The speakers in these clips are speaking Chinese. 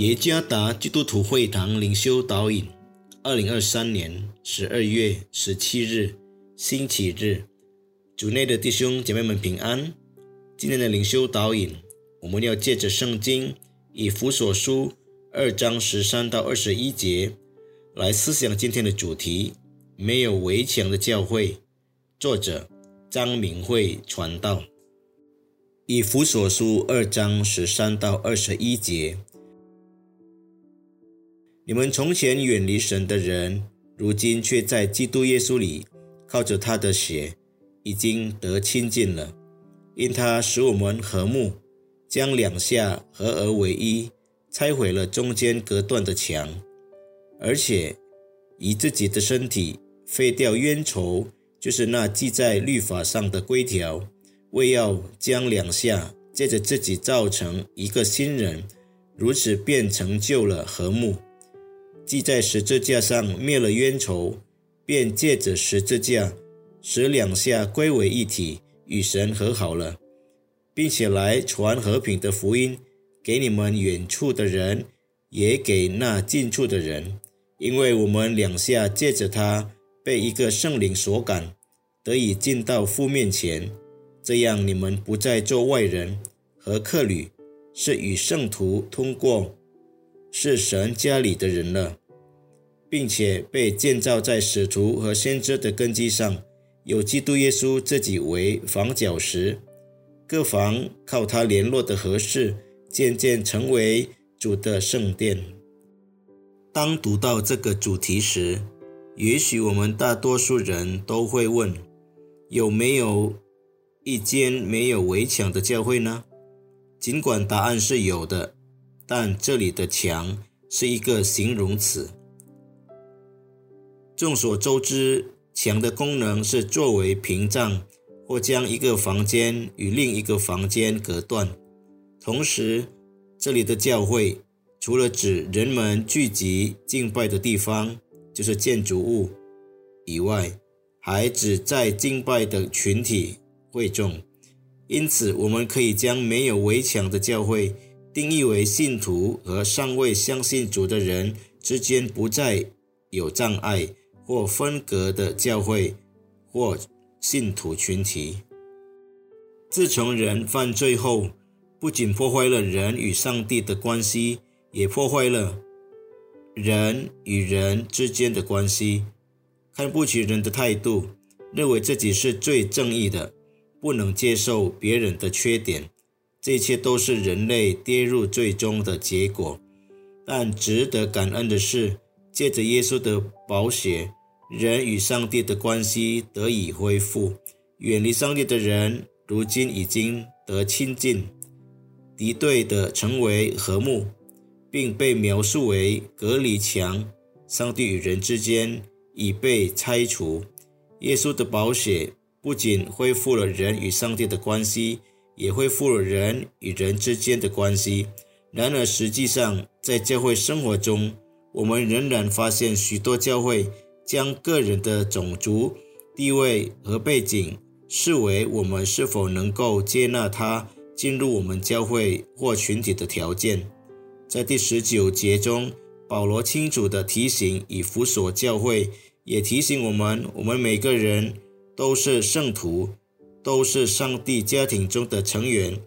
耶加达基督徒会堂灵修导引，二零二三年十二月十七日，星期日，主内的弟兄姐妹们平安。今天的灵修导引，我们要借着圣经以弗所书二章十三到二十一节来思想今天的主题：没有围墙的教会。作者张明慧传道。以弗所书二章十三到二十一节。你们从前远离神的人，如今却在基督耶稣里，靠着他的血，已经得亲近了。因他使我们和睦，将两下合而为一，拆毁了中间隔断的墙，而且以自己的身体废掉冤仇，就是那记在律法上的规条，为要将两下借着自己造成一个新人，如此便成就了和睦。既在十字架上灭了冤仇，便借着十字架使两下归为一体，与神和好了，并且来传和平的福音给你们远处的人，也给那近处的人。因为我们两下借着他被一个圣灵所感，得以进到父面前，这样你们不再做外人和客旅，是与圣徒通过，是神家里的人了。并且被建造在使徒和先知的根基上，有基督耶稣自己为房角石，各房靠他联络的合适，渐渐成为主的圣殿。当读到这个主题时，也许我们大多数人都会问：有没有一间没有围墙的教会呢？尽管答案是有的，但这里的墙是一个形容词。众所周知，墙的功能是作为屏障，或将一个房间与另一个房间隔断。同时，这里的教会除了指人们聚集敬拜的地方，就是建筑物以外，还指在敬拜的群体会众。因此，我们可以将没有围墙的教会定义为信徒和尚未相信主的人之间不再有障碍。或分隔的教会或信徒群体。自从人犯罪后，不仅破坏了人与上帝的关系，也破坏了人与人之间的关系。看不起人的态度，认为自己是最正义的，不能接受别人的缺点，这一切都是人类跌入最终的结果。但值得感恩的是，借着耶稣的宝血。人与上帝的关系得以恢复，远离上帝的人如今已经得亲近，敌对的成为和睦，并被描述为隔离墙。上帝与人之间已被拆除。耶稣的宝血不仅恢复了人与上帝的关系，也恢复了人与人之间的关系。然而，实际上在教会生活中，我们仍然发现许多教会。将个人的种族地位和背景视为我们是否能够接纳他进入我们教会或群体的条件。在第十九节中，保罗清楚地提醒以弗所教会，也提醒我们：我们每个人都是圣徒，都是上帝家庭中的成员。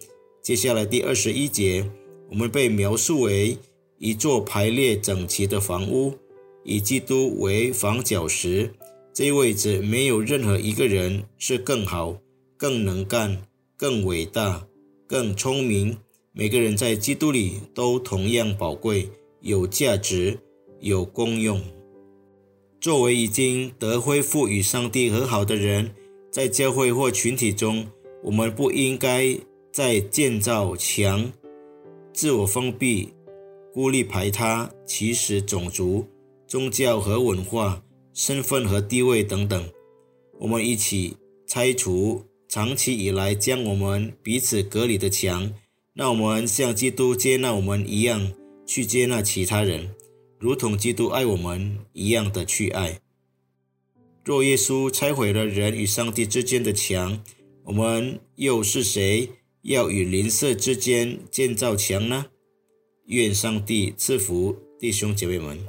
接下来第二十一节，我们被描述为一座排列整齐的房屋。以基督为房角石，这一位置没有任何一个人是更好、更能干、更伟大、更聪明。每个人在基督里都同样宝贵、有价值、有功用。作为已经得恢复与上帝和好的人，在教会或群体中，我们不应该再建造墙、自我封闭、孤立排他、歧视种族。宗教和文化、身份和地位等等，我们一起拆除长期以来将我们彼此隔离的墙，让我们像基督接纳我们一样去接纳其他人，如同基督爱我们一样的去爱。若耶稣拆毁了人与上帝之间的墙，我们又是谁要与邻舍之间建造墙呢？愿上帝赐福弟兄姐妹们。